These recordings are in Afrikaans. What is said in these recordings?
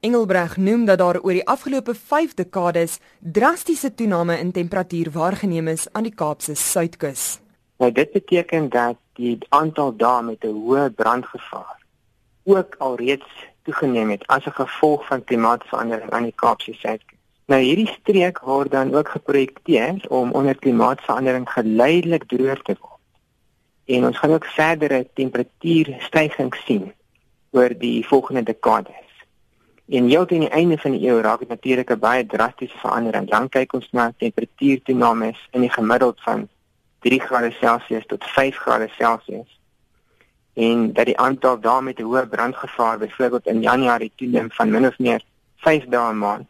Engelbreg noem dat daar oor die afgelope 5 dekades drastiese toename in temperatuur waargeneem is aan die Kaapse suidkus. Nou dit beteken dat die aantal dae met 'n hoë brandgevaar ook alreeds toegeneem het as 'n gevolg van klimaatsverandering aan die Kaapse suidkus. Nou hierdie streek word dan ook geprojekteer om onder klimaatsverandering geleidelik droër te word. En ons gaan ook verdere temperatuurstygings sien oor die volgende dekades. En heel teen die einde van die eeu raak dit natuurlik 'n baie drastiese verandering. Dan kyk ons na temperatuurtoename in die gemiddeld van 3°C tot 5°C. En dat die aantal dae met 'n hoë brandgevaar byvoorbeeld in Januarie toeneem van min of meer 5 dae 'n maand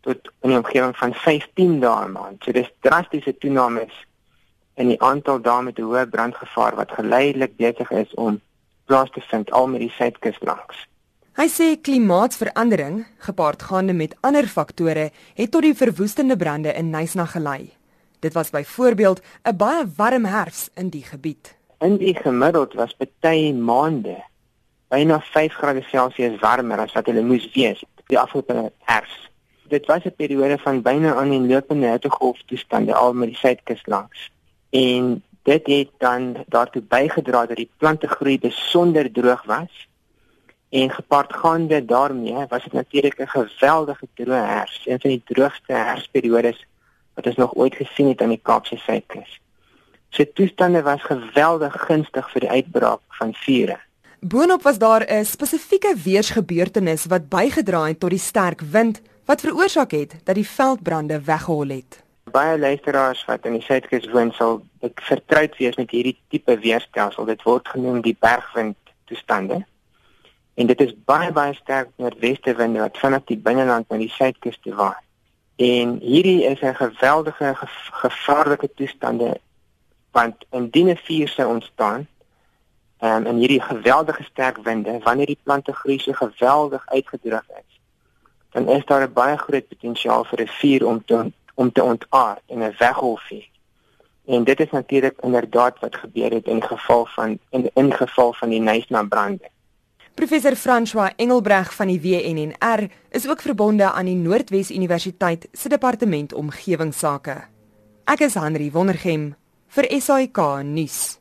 tot die omgewing van 15 dae 'n maand. So dis drastiese toename in die aantal dae met 'n hoë brandgevaar wat geleidelik besig is om plaas te vind al met die suidkus langs. Hy sê klimaatsverandering, gepaardgaande met ander faktore, het tot die verwoestende brande in Nysna gelei. Dit was byvoorbeeld 'n baie warm herfs in die gebied. In die gemiddeld was baie maande byna 5°C warmer as wat hulle moes wees die afgelope herfs. Dit was 'n periode van byna aan die lopende hittegolf toestande al met die suidkus langs. En dit het dan daartoe bygedra dat die plante groei besonder droog was En gepaardgaande daarmee was dit natuurlik 'n geweldige droë herfs, een van die droogste herfsperiodes wat ons nog ooit gesien het aan die Kaapse suidkus. Sy toestande was geweldig gunstig vir die uitbraak van vure. Boonop was daar 'n spesifieke weersgebeurtenis wat bygedra het tot die sterk wind wat veroorsaak het dat die veldbrande weggehol het. Baie luisteraars wat in die suidkus woon sal vertroud wees met hierdie tipe weerstelsel. Dit word genoem die bergwind toestande. En dit is baie baie sterk noordweste winde wat vanaf die binneland na die suidkus toe waai. En hierdie is 'n geweldige ge gevaarlike toestande want indien 'n vuur sou ontstaan, um, en hierdie geweldige sterk winde wanneer die plante groei so geweldig uitgedroog is, dan is daar 'n baie groot potensiaal vir 'n vuur om te om te ontaard en 'n weggolfvuur. En dit is natuurlik inderdaad wat gebeur het in geval van in in geval van die Nysna brande. Professor François Engelbreg van die WNNR is ook verbonde aan die Noordwes Universiteit se departement omgewingsake. Ek is Henry Wondergem vir SAK nuus.